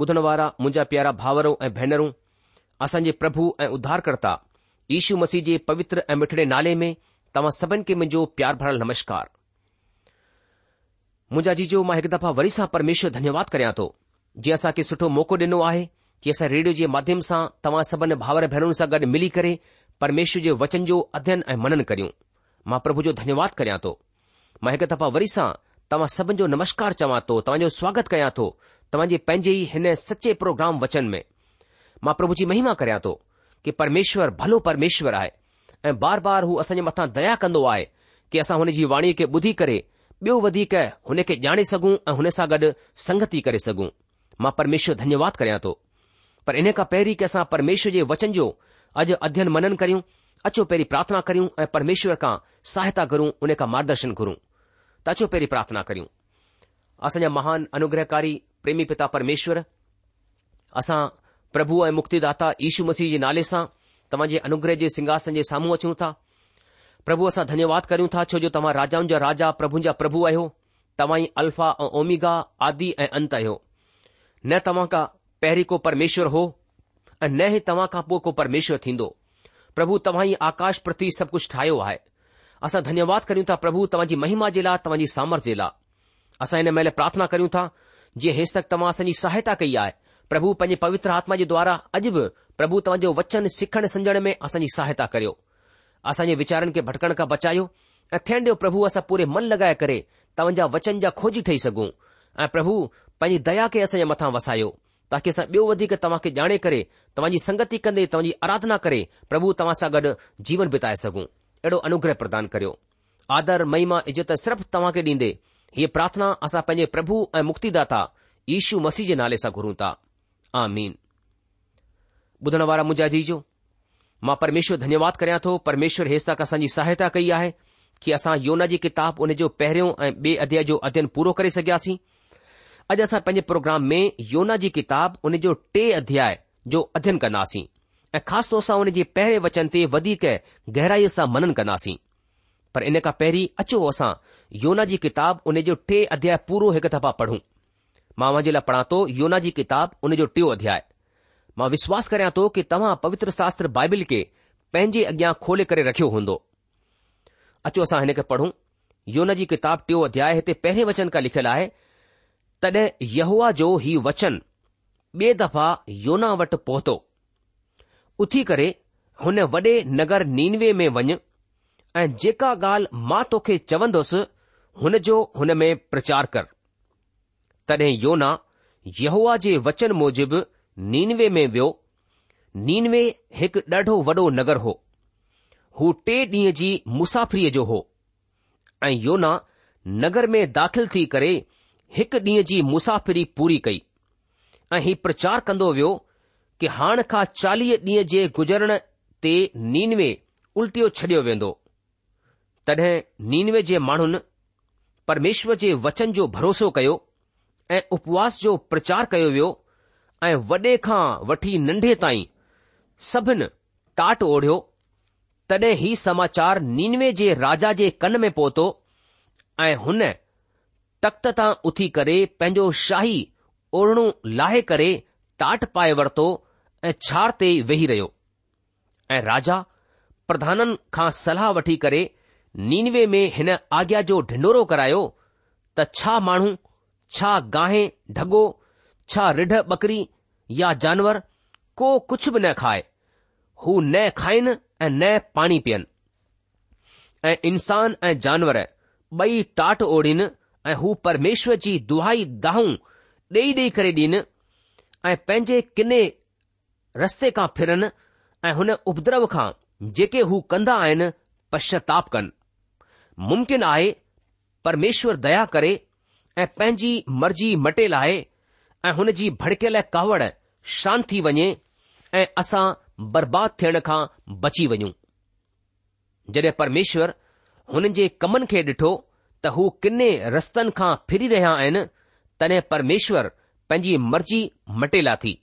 ॿुधण वारा मुंहिंजा प्यारा भाउरो ऐं भेनरूं असांजे प्रभु ऐं उद्धारकर्ता ईशू मसीह जे पवित्र ऐं मिठड़े नाले में तव्हां सभिनि खे मुंहिंजो प्यार भरियल नमस्कार मुंहिंजा जीजो मां हिक दफ़ा वरी सां परमेश्वर धन्यवाद करियां थो जीअं असांखे सुठो मौक़ो ॾिनो आहे की असां रेडियो जे माध्यम सां तव्हां सभिनी भाउर भेनरुनि सां गॾु मिली करे परमेश्वर जे वचन जो अध्ययन ऐं मनन करियूं मां प्रभु जो धन्यवाद करियां थो मां हिकु दफ़ा वरी सां तव्हां सभिनि जो नमस्कार चवां थो तव्हां जो स्वागत कयां थो तव्हां जे पंहिंजे ई हिन सचे प्रोग्राम वचन में मां प्रभु जी महिमा करियां थो कि परमेश्वर भलो परमेश्वर आहे ऐं बार बार हू असांजे मथां दया कंदो आहे कि असां जी वाणीअ खे ॿुधी करे ॿियो वधीक हुन खे ॼाणे सघूं ऐं हुन सां गॾु संगति करे सघूं मां परमेश्वर धन्यवाद करियां थो पर इन खां पहिरीं की असां परमेश्वर जे वचन जो अॼु अध्ययन मनन करियूं अचो पहिरीं प्रार्थना करियूं ऐं परमेश्वर खां सहायता करूं उन खां मार्गदर्शन करू त अचो पहिरीं प्रार्थना करियूं असांजा महान अनुग्रहकारी प्रेमी पिता परमेश्वर असां प्रभु ऐ मुक्तिदाता दाता यशु मसीह जे नाले सां तव्हांजे अनुग्रह जे सिंघासन जे साम्हूं अचूं था प्रभु असां धन्यवाद करियूं था छोजो तव्हां राजाउनि जा राजा प्रभु जा पभु आहियो तव्हां ई अल्फा ऐं ओमिगा आदि ऐं अंत आहियो न तव्हां खां पहिरीं को परमेश्वर हो ऐं न ई तव्हां खां पो को परमेश्वर थींदो प्रभु तव्हां ई आकाश प्रति सभु कुझ ठाहियो आहे असां धन्यवाद करियूं था प्रभु तव्हांजी महिमा जे लाइ तव्हांजी सामर्थ जे लाइ असां हिन महिल प्रार्थना करियूं था जीअं हेसि तक तव्हां असांजी सहायता कई आहे प्रभु पंहिंजे पवित्र आत्मा जे द्वारा अॼु बि प्रभु तव्हांजो वचन सिखण समझण में असांजी सहायता करियो असांजे वीचारनि खे भटकण खां बचायो ऐं थियण ॾियो प्रभु असां पूरे मन लॻाए करे तव्हांजा वचन जा खोजी ठही सघूं ऐं प्रभु पंहिंजी दया खे असांजे मथां वसायो ताकी असां ॿियो वधीक तव्हां खे ॼाणे करे तव्हांजी संगति कंदे तव्हांजी आराधना करे प्रभु तव्हां सां गॾु जीवन बिताए सघूं अहिड़ो अनुग्रह प्रदान करियो आदर महिमा इज़त सिर्फ़ु तव्हां खे ॾींदे हीअ प्रार्थना असां पेंजे प्रभु ऐं मुक्तिदा दाता मसीह जे नाले सां घुरूं था मां परमेश्वर धन्यवाद करियां थो परमेश्वर हेसि तक असांजी सहायता कई आहे की असां योना जी किताब उन जो पहिरियों ऐं बे अध्याय जो अध्यन पूरो करे सघियासीं अॼु असां पंहिंजे प्रोग्राम में योना जी किताब उन जो टे अध्याय जो अध्ययन कन्दासीं ऐं ख़ासि तौर सां उन जे पहिरें वचन ते वधीक गहराईअ सां मनन कन्दासीं पर इन खां पहिरीं अचो असां योना जी किताबु उन जो टे अध्याय पूरो हिकु दफ़ा पढ़ूं मां जे लाइ पढ़ा थो योना जी किताब उन जो टियों अध्याय मां विश्वास कराया थो कि तव्हां पवित्र शास्त्र बाइबिल खे पंहिंजे अॻियां खोले करे रखियो हूंदो अचो असां हिन खे पढ़ूं योना जी किताब टियों अध्याय हिते पहिरियों वचन खां लिखियलु आहे तॾहिं यहुआ जो ही वचन बे दफ़ा योना वटि पहुतो उथी करे हुन वॾे नगर नीनवे में वञु ऐं जेका ॻाल्हि मां तोखे चवंदुसि हुन जो हुन में प्रचार कर तॾहिं योना यहुआ जे वचन मूजिबि नीनवे में वियो नीनवे हिकु ॾाढो वॾो नगर हो हू टे ॾींहं जी मुसाफ़िरीअ जो हो ऐं योना नगर में दाख़िल थी करे हिकु ॾींहं जी मुसाफ़िरी पूरी कई ऐं हीउ प्रचार कंदो वियो कि हाणे खां चालीह ॾींहं जे गुजरण ते नीनवे उल्टियो छडि॒यो वेंदो तॾहिं नीनवे जे माण्हुनि परमेश्वर जे वचन जो भरोसो कयो ऐं उपवास जो प्रचार कयो वियो ऐं वॾे खां वठी नंढे ताईं सभिनि टाट ओढ़ियो तॾहिं ई समाचार नीनवे जे राजा जे कन में पहुतो ऐं हुन तख़्त तां उथी करे पंहिंजो शाही ओढ़णो लाहे करे टाट पाए वरितो ऐं छार ते वेही रहियो ऐं राजा प्रधाननि खां सलाह वठी करे नीनवे में हिन आज्ञा जो ढिंडोरो करायो त छा माण्हू छा गाहि ढगो छा रिढ बकरी या जानवर को कुझु बि न खाए हू न खाइन ऐं न पाणी पीअन ऐं इंसान ऐं जानवर बई टाट ओढ़ीन ऐं हू परमेश्वर जी दुहा दाहूं ॾेई डे॒ई करे ॾीन ऐं पंहिंजे किने रस्ते खां फिरन ऐं हुन उपद्रव खां जेके हू कंदा आहिनि पश्चाताप कनि मुमकिन आहे परमेश्वर दया करे ऐं पंहिंजी मर्ज़ी मटे लाहे ऐं हुन जी भड़कियल कावड़ शांति थी वञे ऐं असां बर्बाद थियण खां बची वञूं जॾहिं परमेश्वर हुननि जे कमनि खे ॾिठो त हू किने रस्तनि खां फिरी रहिया आहिनि तॾहिं परमेश्वर पंहिंजी मर्ज़ी मटे लाथी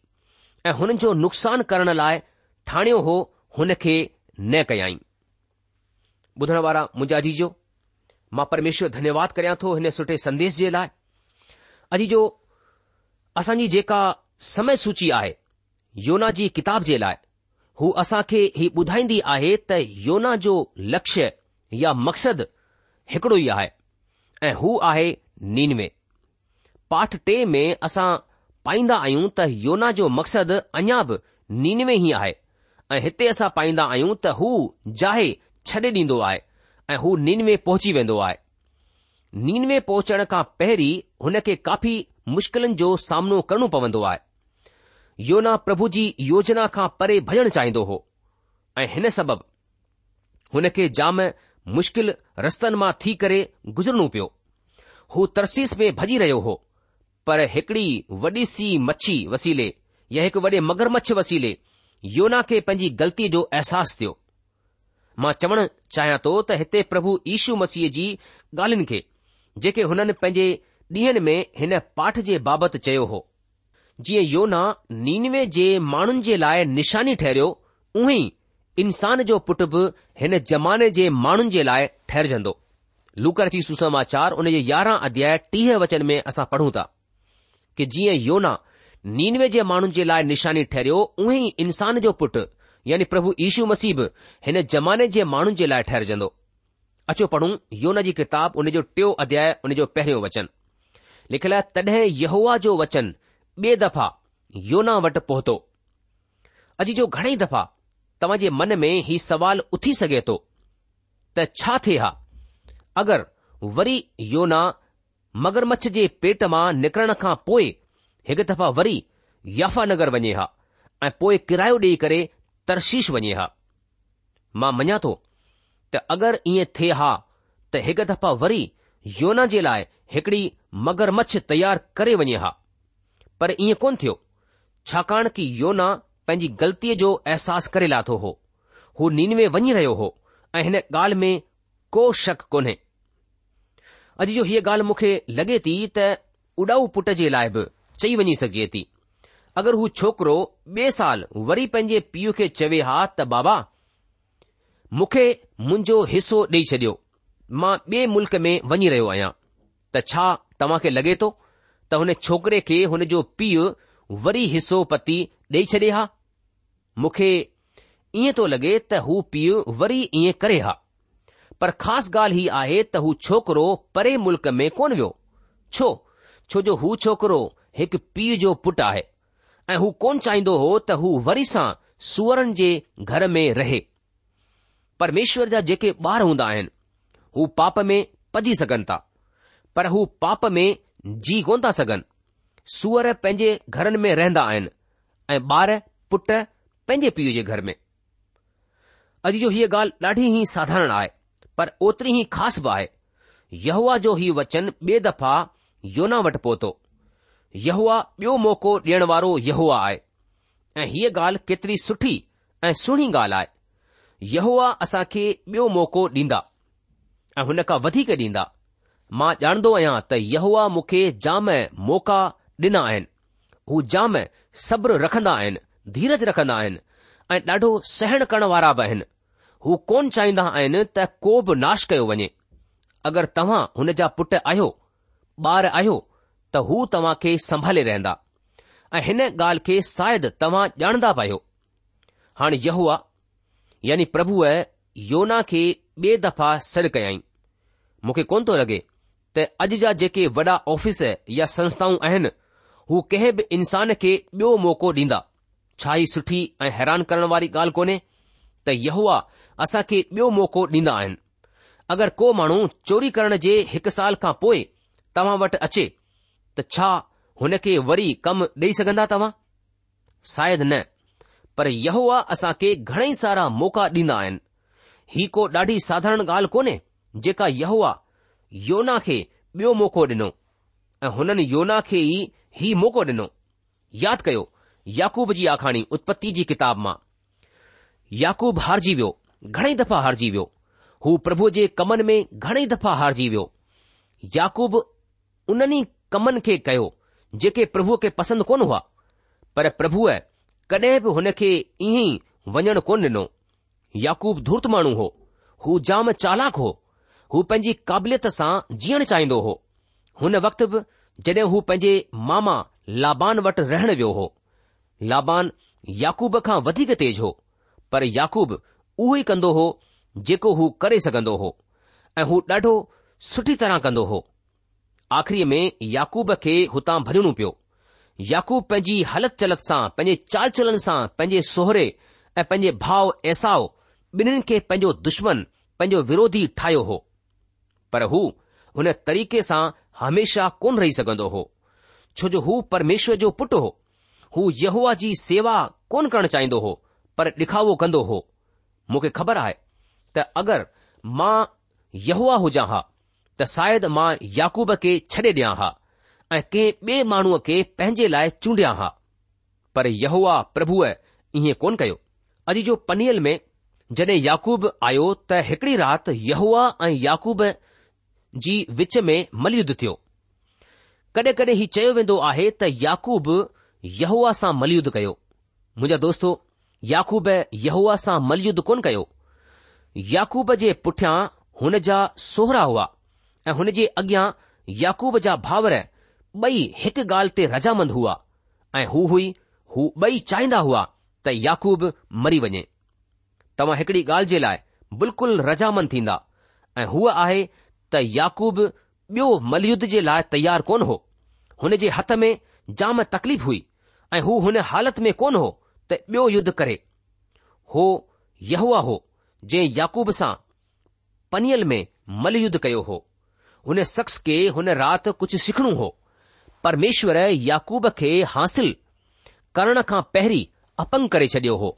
ऐं हुननि जो नुक़सान करण लाइ ठाणियो हो हुन खे न कयाई ॿुधण वारा कयाईण मु मां परमेश्वर धन्यवाद करियां थो हिन सुठे संदेश जे लाइ अॼु जो असांजी जेका समय सूची आहे योना जी किताब जे लाइ हू असां खे हीउ ॿुधाईंदी आहे त योना जो लक्ष्य या मक़सदु हिकड़ो ई आहे ऐं हू आहे नीनवे पाठ टे में असां पाईंदा आहियूं त योना जो मक़सदु अञा बि नीनवे ई आहे ऐं हिते असां पाईंदा आहियूं त हू जाहे छॾे ॾींदो आहे ऐं हू नीन में पहुची वेंदो आहे नीन में पहुचण खां पहिरीं हुन खे काफ़ी मुश्किलनि जो सामनो करणो पवंदो आहे योना प्रभु जी योजना खां परे भॼणु चाहींदो हो ऐं हिन सबबि हुन खे जाम मुश्किल रस्तनि मां थी करे गुज़रणो पियो हू तरसीस में भॼी रहियो हो पर हिकड़ी वॾी सी मछी वसीले या हिकु वॾे मगरमच्छ वसीले योना खे पंहिंजी ग़लतीअ जो अहसासु थियो मां चवणु चाहियां थो त हिते प्रभु ईशू मसीह जी ॻाल्हियुनि खे जेके हुननि पंहिंजे ॾींहनि में हिन पाठ जे बाबति चयो हो जीअं योना नीनवे जे माण्हुनि जे लाइ निशानी ठहिरियो उहो ई इंसान जो पुट बि हिन ज़माने जे माण्हुनि जे लाइ ठहिरजंदो लूकर जी सुसमाचार उन जे यारहं अध्याय टीह वचन में असां पढ़ूं था कि जीअं योना नीनवे जे माण्हुनि जे लाइ निशानी ठहिरियो उहे ई इंसान जो पुटु यानी प्रभु यीशु मसीब हिन ज़माने जे माण्हुनि जे लाइ ठहिरजंदो अचो पढ़ूं योन जी किताब उन जो टियों अध्याय उन जो पहिरियों वचन लिखियलु आहे तॾहिं यहुआ जो वचन ॿिए दफ़ा योना वटि पहुतो अॼु जो घणेई दफ़ा तव्हां जे मन में ही सवाल उथी सघे थो त छा थिए हा अगरि वरी योना मगरमच्छ जे पेट मां निकरण खां पोइ हिकु दफ़ा वरी याफ़ा नगर वञे हा ऐं पोइ किरायो ॾेई करे तर्शीश वञे हा मां मञा थो त अगरि ईअं थिए हा त हिकु दफ़ा वरी योना जे लाइ हिकड़ी मगरमच्छ तयार करे वञे हा पर ईअं कोन थियो छाकाणि की योना पंहिंजी ग़लतीअ जो अहसास करे लाथो हो हू नीनवे वञी रहियो हो ऐं हिन ॻाल्हि में को शक कोन्हे अॼु जो हीअ ॻाल्हि मूंखे लॻे थी त उॾाऊ पुट जे लाइ बि चई वञी सघिजे थी अगर हू छोकिरो बे साल वरी पंहिंजे पीउ खे चवे हा त बाबा मुखे मुंहिंजो हिसो ॾेई छडि॒यो मां बे मुल्क़ में वञी रहियो आहियां त छा तव्हां खे लगे तो त हुन छोकरे खे हुन जो पीउ वरी हिसो पती ॾेई छॾे हा मूंखे ईअं तो लॻे त हू पीउ वरी ईअं करे हा पर ख़ासि गाल्हि ही आहे त हू छोकिरो परे मुल्क़ में कोन वियो छो छोजो हू छोकिरो हिकु पीउ जो पुटु आहे ऐं हू कोन चाहींदो हो त हू वरी सां सूवरनि जे घर में रहे परमेश्वर जा जेके ॿार हूंदा आहिनि हू पाप में पजी सघनि था पर हू पाप में जी कोन था सघनि सुअर पंहिंजे घरनि में रहंदा आहिनि ऐं ॿार पुट पंहिंजे पीउ जे घर में अॼु जो हीअ ॻाल्हि ॾाढी साधारण आहे पर ओतिरी ई ख़ासि बि आहे यहवा जो हीउ वचन ॿिए दफ़ा योना वटि पहुतो यह ॿियो मौक़ो ॾियण वारो यहवा आहे ऐं हीअ ॻाल्हि केतिरी सुठी ऐं सुहिणी ॻाल्हि आहे असां खे ॿियो मौको ॾींदा ऐं हुन खां वधीक ॾींदा मां ॼाणंदो आहियां त यहवा मूंखे जाम मौक़ा ॾिना आहिनि हू जाम सब्र रखंदा आहिनि धीरज रखंदा आहिनि ऐं ॾाढो सहण करण वारा बि आहिनि हू कोन चाहींदा आहिनि त को बि नाश कयो वञे अगरि तव्हां हुन जा पुट आहियो ॿार आहियो त हू तव्हां खे संभाले रहंदा ऐं हिन ॻाल्हि खे शायदि तव्हां ॼाणंदा पियो हाणे यह यानी प्रभुअ योना खे ॿिए दफ़ा सॾु कयाई मूंखे कोन थो लॻे त अॼ जा जेके वॾा ऑफिस या संस्थाऊं आहिनि हू कंहिं बि इंसान खे ॿियो मौक़ो ॾींदा छा ई सुठी ऐं हैरान करण वारी ॻाल्हि कोन्हे त असां खे ॿियो मौको ॾींदा आहिनि अगरि को माण्हू चोरी करण जे हिकु साल खां पोइ तव्हां वटि अचे त छा हुन खे वरी कम ॾेई सघंदा तव्हां शायदि न पर असां खे घणेई सारा मौक़ा ॾींदा आहिनि ही को ॾाढी साधारण ॻाल्हि कोन्हे जेका योना खे ॿियो मौक़ो ॾिनो ऐं हुननि योना खे ई ही मौक़ो ॾिनो यादि कयो याकूब जी आखाणी उत्पति जी किताब मां याकूब हारजी वियो घणेई दफ़ा हारिजी वियो हू प्रभु जे कमनि में घणेई दफ़ा हारिजी वियो याकूब उन्हनि कमनि खे कयो जेके प्रभुअ खे पसंदि कोन हुआ पर प्रभुअ कॾहिं बि हुन खे ईअं ई वञणु कोन ॾिनो याकूब धुर्त माण्हू हो हू जाम चालाक हो हू पंहिंजी क़ाबिलियत सां जीअणु चाहींदो हो हुन वक़्तु बि जड॒हिं हू पंहिंजे मामा लाबान वटि रहणु वियो हो लाबान याकूब खां वधीक तेज़ हो पर याकूब उहो ई कंदो हो जेको हू करे सघंदो हो ऐं हू ॾाढो सुठी तरह कंदो हो आख़िरीअ में याकूब खे हुतां भरणो पियो याकूब पंहिंजी हलति चलति सां पंहिंजे चाल चलन सां पंहिंजे सोहरे ऐं पंहिंजे भाउ ऐसाव ॿिन्हिनि खे पंहिंजो दुश्मन पंहिंजो विरोधी ठाहियो हो पर हू हुन तरीक़े सां हमेशा कोन रही सघंदो हो छो जो हू परमेश्वर जो पुटु हो हू यहवा जी सेवा कोन करणु चाहिंदो हो पर ॾिखावो कंदो हो मूंखे ख़बर आए त अगरि मां यहवा हुजां हा त शायदि मां याकूब खे छॾे ॾियां हा ऐं कंहिं ॿिए माण्हूअ खे पंहिंजे लाइ चूंडियां हा पर यहवा प्रभुअ ईअं कोन कयो अॼु जो पनियल में जॾहिं याकूब आयो त हिकड़ी राति यहूआ ऐं याकूब जी विच में मलयुद्ध थियो कॾहिं कॾहिं ही चयो वेंदो आहे त याकूब यहूआ सां मलयुद्ध कयो मुंहिंजा दोस्तो याकूब यहूआ सां मलयुद्ध कोन कयो याकूब जे पुठियां हुन जा सोहरा हुआ ऐं हुन जे अॻियां याकूब जा भाउर ॿई हिकु ॻाल्हि ते रजामंद हुआ ऐं हू हुई हू ॿई चाहींदा हुआ त याकूब मरी वञे तव्हां हिकड़ी ॻाल्हि जे लाइ बिल्कुलु रजामंद थींदा ऐं हूअ आहे त याकूब ॿियो मलयुद्ध जे लाइ तयारु कोन हो हुन जे हथ में जाम तकलीफ़ हुई ऐं हू हुन हालति में कोन हो त ॿियो युद्ध करे हो यह हो जंहिं याकूब सां पनियल में मलयुद्ध कयो हो हुन शख़्स खे हुन राति कुझु सिखणो हो परमेश्वर याकूब खे हासिल करण खां पहिरीं अपंग करे छडि॒यो हो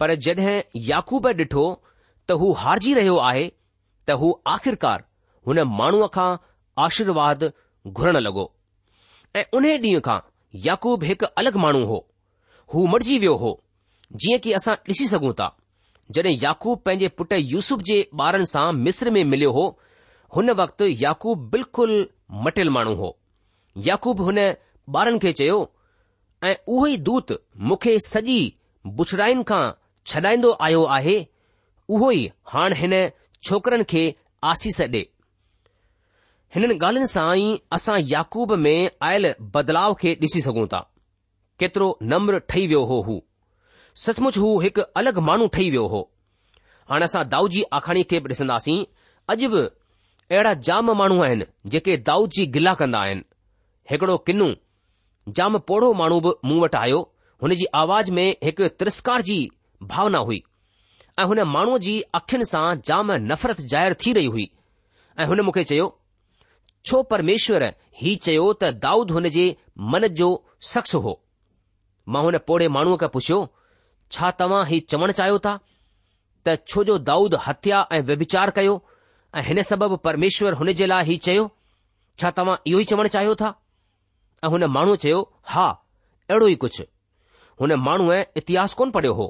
पर जड॒हिं याकूब डि॒ठो त हू हारजी रहियो आहे त हू आख़िरकार हुन माण्हूअ खां आशीर्वाद घुरण लॻो ऐं उन ॾींहं खां याकूब हिकु अलॻि माण्हू हो हू मरिजी वियो हो जीअं की असां ॾिसी सघूं था जड॒हिं याकूब पंहिंजे पुटु यूसुफ जे ॿारनि सां मिस्र में मिलियो हो हुन वक़्तु याकूब बिल्कुलु मटियलु माण्हू हो याकूब हुन ॿारनि खे चयो ऐं उहो ई दूत मूंखे सॼी बुछड़ाइनि खां छॾाईंदो आयो आहे उहो ई हाणे हिन छोकरन खे आसीस ॾे हिननि ॻाल्हियुनि सां ई असां याकूब में आयल बदलाव खे ॾिसी सघूं था केतिरो नम्र ठही वियो हो हू सचमुच हू हिकु अलॻि माण्हू ठही वियो हो हाणे असां दाऊ जी आखाणी खे बि ॾिसंदासीं अॼु बि अहिड़ा जाम माण्हू आहिनि जेके दाऊद जी गिला कंदा आहिनि हिकड़ो किन्नू जाम पोड़ो माण्हू बि मूं वटि आयो हुन जी आवाज़ में हिकु तिरस्कार जी भावना हुई ऐं हुन माण्हूअ जी अखियुनि सां जाम नफ़रत ज़ाहिर थी रही हुई ऐं हुन मूंखे चयो छो परमेश्वर ही चयो त दाऊद हुन जे मन जो शख़्स हो मां हुन पोड़े माण्हूअ खां पुछियो छा तव्हां हीउ चवणु चाहियो था त छो जो दाऊद हत्या ऐं व्यभिचार कयो ऐं हिन सबबि परमेश्वर हुन जे लाइ ई चयो छा तव्हां इहो ई चवणु चाहियो था ऐं हुन माण्हू चयो हा अहिड़ो ई कुझु हुन माण्हूअ इतिहास कोन पढ़ियो हो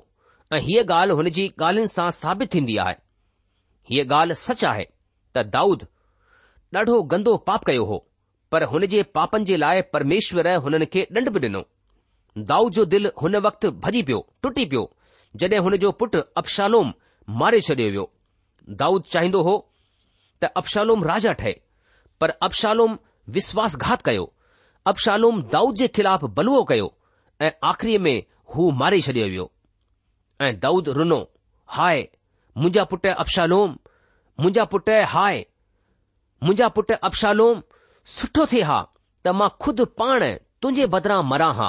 ऐं हीअ ॻाल्हि हुन जी ॻाल्हियुनि सां साबित थींदी आहे हीअ ॻाल्हि सच आहे त दाऊद ॾाढो गंदो पाप कयो हो पर हुन जे पापनि जे लाइ परमेश्वर हुननि खे ॾंड बि ॾिनो दाऊद जो दिलि हुन वक़्तु भॼी पियो टुटी पियो जॾहिं हुन जो पुटु अपशालोम मारे छॾियो वियो दाऊद चाहींदो हो त अप्शालोम राजा ठहे पर अब्शालोम विश्वासघात कयो अब्शालोम दाऊद जे ख़िलाफ़ु बलुओ कयो ऐं आख़िरीअ में हू मारे छॾियो वियो ऐं दाऊद रुनो हाय मुंहिंजा पुट अबशालोम मुंहिंजा पुट हाय मुंहिंजा पुट अबशालोम सुठो थिए हा त मां खुदि पाण तुंहिंजे बदिरां मरां हा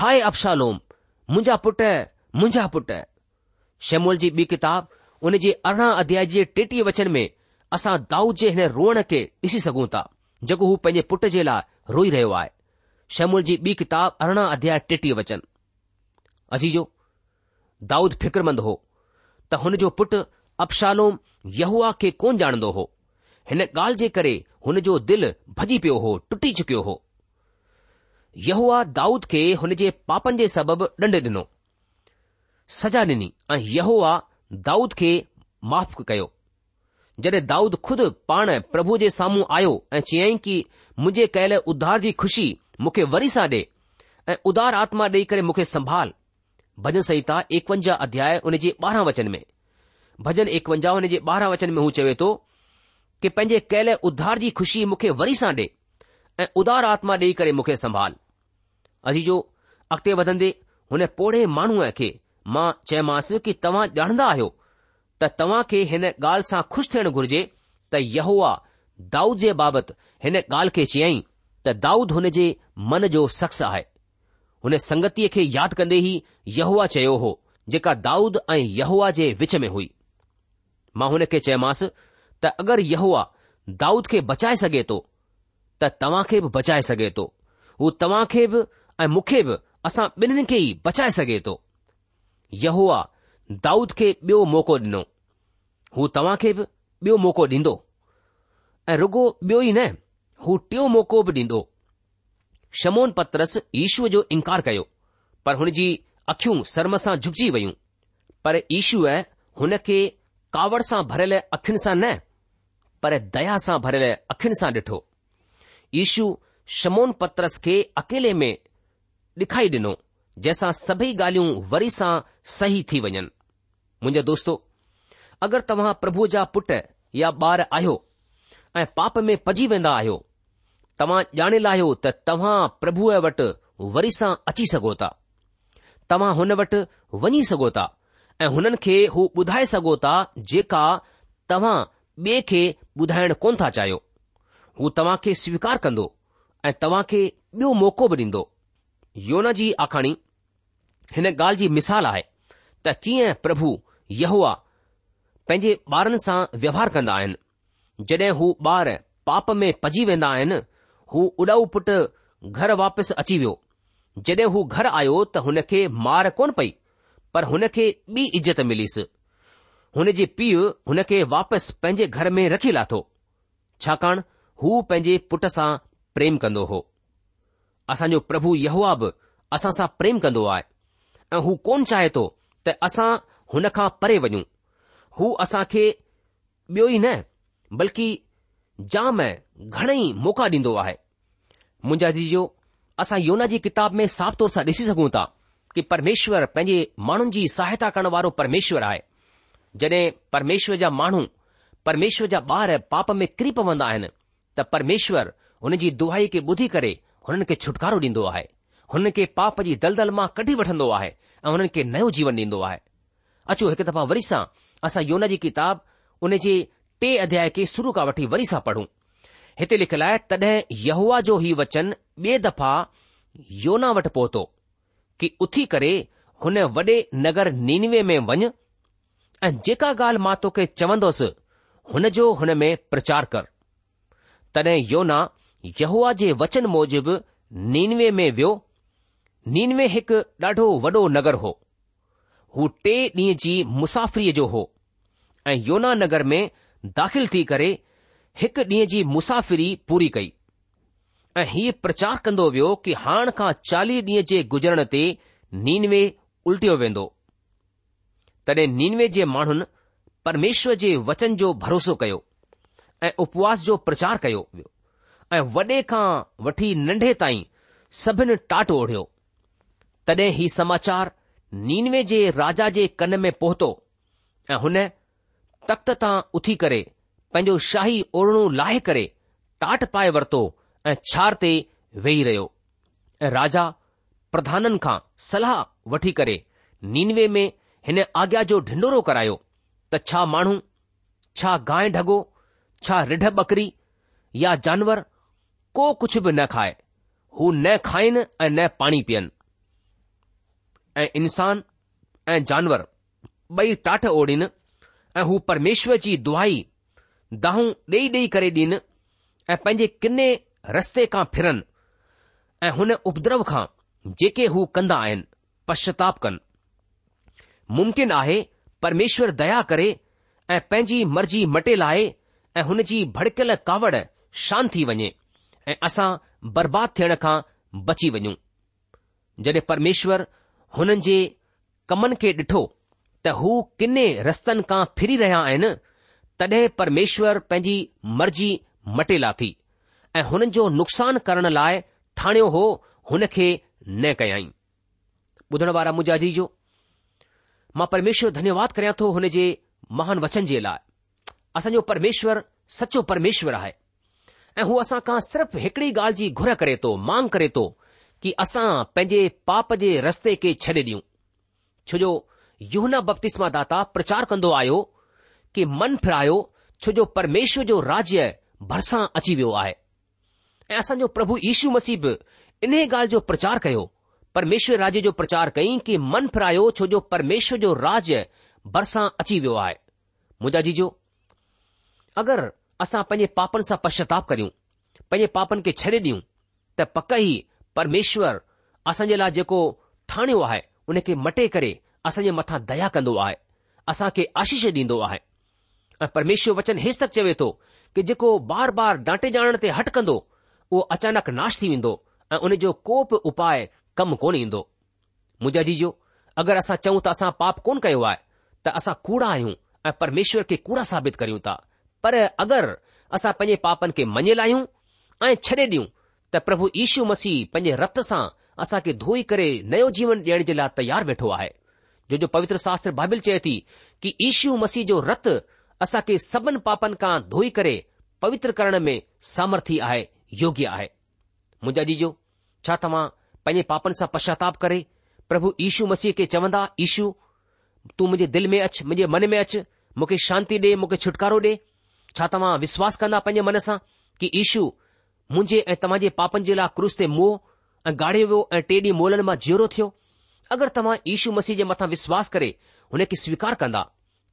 हाय अबशालोम मुंहिंजा पुट मुंहिंजा पुट शमोल जी ॿी किताब उन जे अरिड़हं अध्याय जे टेटीह वचन में असां दाऊद जे हिन रोअण खे ॾिसी सघूं था जेको हू पंहिंजे पुट जे लाइ रोई रहियो आहे शमूल जी ॿी किताब अरिड़हं अध्याय टेटीह वचन अजीजो दाऊद फिक्रमंद हो त हुन जो पुटु अपशालोम यहूआ खे कोन ॼाणंदो हो हिन ॻाल्हि जे करे हुन जो दिल भॼी पियो हो टुटी चुकियो हो यहूआ दाऊद खे हुन जे पापनि जे सबबु ॾंड ॾिनो सजा ॾिनी ऐं ऐहूआ दाऊद खे माफ़ कयो जॾहिं दाऊद खुदि पाण प्रभु जे साम्हूं आयो ऐं चयाईं की मुंहिंजे कयल उधार जी खु़शी मूंखे वरी सां ॾे ऐं उधार आत्मा ॾेई करे मूंखे संभाल भजन संहिता एकवंजाह अध्याय उन जे ॿारहं वचन में भजन एकवंजाह उन जे ॿारहं वचन में हू चवे थो कि पंहिंजे कयल उधार जी खु़शी मूंखे वरी सां ॾे ऐं उधार आत्मा ॾेई करे मूंखे संभाल अॼ जो अॻिते वधंदे हुन पोड़े माण्हूअ खे मां चयोमांसि कि तव्हां ॼाणंदा आहियो त तव्हां खे हिन ॻाल्हि सां ख़ुशि थियण घुर्जे त यहवा दाऊद जे बाबति हिन ॻाल्हि खे चयाईं त दाऊद हुन जे मन जो सख्स आहे हुन संगतीअ खे यादि कंदे ई यहवा चयो हो जेका दाऊद ऐं यहूआ जे विच में हुई मां हुन खे चयोमांसि त अगरि यहवा दाऊद खे बचाए सघे थो त तव्हां खे बि बचाए सघे थो हू तव्हां खे बि ऐं मूंखे बि असां ॿिन्हिनि खे ई बचाए सघे थो यहवा दाऊद खे ॿियो मौको ॾिनो हू तव्हां खे बि ॿियो मौको ॾींदो ऐं रुॻो ॿियो ई न हू टियों मौक़ो बि ॾींदो शमोन पत्रस ईशूअ जो इनकार कयो पर हुन जी अखियूं शर्म सां झुकजी वयूं पर ईशूअ हुन खे कावड़ सां भरियल अखियुनि सां न पर दया सां भरियल अखियुनि सां ॾिठो ईशू शमोन पत्रस खे अकेले में ॾिखाई ॾिनो जंहिंसां सभई ॻाल्हियूं वरी सां सही थी वञनि मुंहिंजो दोस्तो अगरि तव्हां प्रभु जा पुट या ॿार आहियो ऐं पाप में पजी वेंदा आहियो तव्हां ॼाणियल आहियो त तव्हां प्रभुअ वटि वरी सां अची सघो था तव्हां हुन वटि वञी सघो था ऐं हुननि खे हू ॿुधाए सघो था जेका तव्हां ॿिए खे ॿुधाइण कोन था चाहियो हू तव्हां खे स्वीकार कंदो ऐं तव्हां खे ॿियो मौक़ो बि ॾींदो योन जी आखाणी हिन ॻाल्हि जी मिसाल आहे त कीअं प्रभु आ पंहिंजे ॿारनि सां व्यवहार कंदा आहिनि जॾहिं हू ॿार पाप में पजी वेंदा आहिनि हू उॾाऊ पुट घर वापसि अची वियो जॾहिं हू घर आयो त हुन खे मार कोन पई पर हुन खे ॿी इज़त मिलीसि हुन जे पीउ हुन खे वापसि पंहिंजे घर में रखी लाथो छाकाणि हू पंहिंजे पुट सां प्रेम कंदो हो असांजो प्रभु यहूआ बि असां सां प्रेम कंदो आहे ऐं हू कोन चाहे थो त असां हुन खां परे वञूं हू असां खे ॿियो ई न बल्कि जाम घणेई मौक़ा ॾींदो आहे मुंहिंजा जीजो असां योना जी किताब में साफ़ तौर सां ॾिसी सघूं था कि परमेश्वर पंहिंजे माण्हुनि जी सहायता करण वारो परमेश्वर आहे जॾहिं परमेश्वर जा माण्हू परमेश्वर जा ॿार पाप में किरी पवंदा आहिनि त परमेश्वर हुन जी दुहाई खे ॿुधी करे हुननि खे छुटकारो ॾींदो आहे हुननि खे पाप जी दलदल मां कढी वठंदो आहे ऐं हुननि खे नयो जीवन ॾींदो आहे अचो हिकु दफ़ा वरी सां असां योन जी किताब उन जे टे अध्याय खे शुरू खां वठी वरी सां पढ़ूं हिते लिखियलु आहे तॾहिं यहूआ जो ई वचन ॿिए दफ़ा योना वटि पहुतो कि उथी करे हुन वॾे नगर नीनवे में वञ ऐं जेका ॻाल्हि मां तोखे चवंदुसि हुन जो हुन में प्रचार कर तॾहिं योना यहूआ जे वचन मूजिबि नीनवे में वियो नीनवे हिकु ॾाढो वॾो नगर हो हू टे ॾींहं जी मुसाफ़िरीअ जो हो ऐं योना नगर में दाख़िल थी करे हिकु ॾींहं जी मुसाफ़िरी पूरी कई ऐं हीउ प्रचार कंदो वियो कि हाण खां चालीह ॾींहं जे गुज़रण ते नीनवे उल्टियो वेंदो तॾहिं नीनवे जे माण्हुनि परमेश्वर जे वचन जो भरोसो कयो ऐं उपवास जो प्रचार कयो वियो ऐं वॾे खां वठी नंढे ताईं सभिनी टाट ओढियो तॾहिं हीउ समाचार नीनवे जे राजा जे कन में पहुतो ऐं हुन तख़्त तां उथी करे पंहिंजो शाही ओरणू लाहे करे टाट पाए वरितो ऐं छार ते वेही रहियो ऐं राजा प्रधाननि खां सलाह वठी करे नीनवे में हिन आज्ञा जो ढिंढोरो करायो त छा माण्हू छा गांइ ढगो छा रिढ बकरी या जानवर को कुझु बि न खाए हू न खाइनि ऐं न पाणी पीअनि ऐं इन्सान ऐं जानवर बई टाठ ओडिन ऐं हू परमेश्वर जी दुआई दाहूं ॾेई ॾेई करे ॾीन ऐं पंहिंजे किने रस्ते खां फिरन ऐं हुन उपद्रव खां जेके हू कंदा आहिनि पश्चाताप कनि मुम्किन आहे परमेश्वर दया करे ऐं पंहिंजी मर्ज़ी मटे लाहे ऐं हुन जी भड़कियल कावड़ शांत थी वञे ऐं असां बर्बादु थियण खां बची वञूं जॾहिं हुननि जे कमनि खे ॾिठो त हू किने रस्तनि खां फिरी रहिया आहिनि तॾहिं परमेश्वर पंहिंजी मर्ज़ी मटे लाथी ऐं हुननि जो नुक़सान करण लाइ ठाणियो हो हुन खे न कयाई ॿुधण वारा मुजाजी जो मां परमेश्वर धन्यवाद करियां थो हुन जे महान वचन जे लाइ असांजो परमेश्वर सचो परमेश्वर आहे ऐं हू असां खां सिर्फ़ हिकड़ी ॻाल्हि जी घुर करे थो मांग करे थो कि असां पंहिंजे पाप जे रस्ते खे छॾे ॾियूं छो जो यूहना भप्तिस्मा दाता प्रचार कंदो आयो कि मन फिरायो छो जो परमेश्वर जो राज्य भरिसां अची वियो आहे ऐं असांजो प्रभु यशू मसीब इन ॻाल्हि जो प्रचार कयो परमेश्वर राज्य जो प्रचार कयईं की मनु फिरायो छो जो परमेश्वर जो राज्य भरिसां अची वियो आहे मुजाजी जो अगरि असां पंहिंजे पापनि सां पश्चताप करियूं पंहिंजे पापनि खे छॾे ॾियूं त पक ई પરમેશ્વર اسنجલા જેકો ઠાણે હોય ઉને કે મટે કરે اسજે મથા દયા કંદો આય આસા કે આશીષ દીંદો આય પરમેશ્વર વચન હિસ્તક ચવે તો કે જેકો બાર બાર ડાટે જાણતે હટ કંદો ઓ અચાનક નાશ થી વિંદો ઉને જો કોપ ઉપાય કમ કોનીંદો મુજે જીજો અગર આસા ચઉ તા આસા પાપ કોન કયો આ તા આસા કૂડા આયુ પરમેશ્વર કે કૂડા સાબિત કરીઉ તા પર અગર આસા પજે પાપન કે મણે લાઈઉ એ છડે દીઉ त प्रभु इशू मसीह पंहिंजे रत सां असांखे धोई करे नयो जीवन ॾियण जे लाइ तयारु वेठो आहे जो जो पवित्र शास्त्र बाबिल चए थी की इशू मसीह जो रत असांखे सभिनि पापनि खां धोई करे पवित्र करण में सामर्थ्य आहे योग्य आहे मुंहिंजा जीजो छा तव्हां पंहिंजे पापनि सां पश्चाताप करे प्रभु इशू मसीह खे चवंदा इशू तूं मुंहिंजे दिल में अछ मुंहिंजे मन में अचु मूंखे शांती ॾे मूंखे छुटकारो ॾे छा तव्हां विश्वास कंदा पंहिंजे मन सां कि इशू मुंहिंजे ऐं तव्हां जे पापनि जे लाइ क्रूस ते मोह ऐं ॻाढ़ियो वियो ऐं टे ॾींहं मोलनि मां जीअरो थियो अगरि तव्हां ईशू मसीह जे मथां विश्वास करे हुन खे स्वीकार कंदा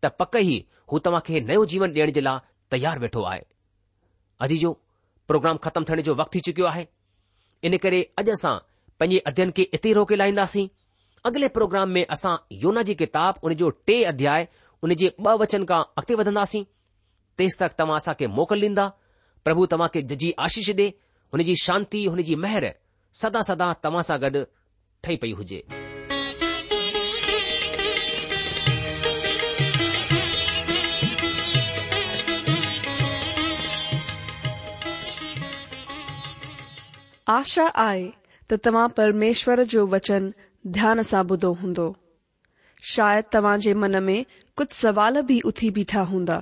त पक ई हू तव्हां खे नयो जीवन ॾियण जे लाइ तयारु वेठो आहे अॼु जो प्रोग्राम ख़तमु थियण जो वक़्तु थी चुकियो आहे इन करे अॼु असां पंहिंजे अध्यन खे इते ई रोके लाहींदासीं अॻिले प्रोग्राम में असां योना जी किताब उन जो टे अध्याय उन जे ॿ वचन खां अॻिते वधंदासीं तेसि तक तव्हां असांखे मोकल ॾींदा प्रभु तव्हांखे जजी आशीष ॾे हुनजी शांती जी मेहर सदा सदा तव्हां सां गॾु पई हुजे आशा आहे त तव्हां परमेश्वर जो वचन ध्यान सां ॿुधो हूंदो शायदि तव्हां जे मन में कुझु सवाल बि उथी बीठा हूंदा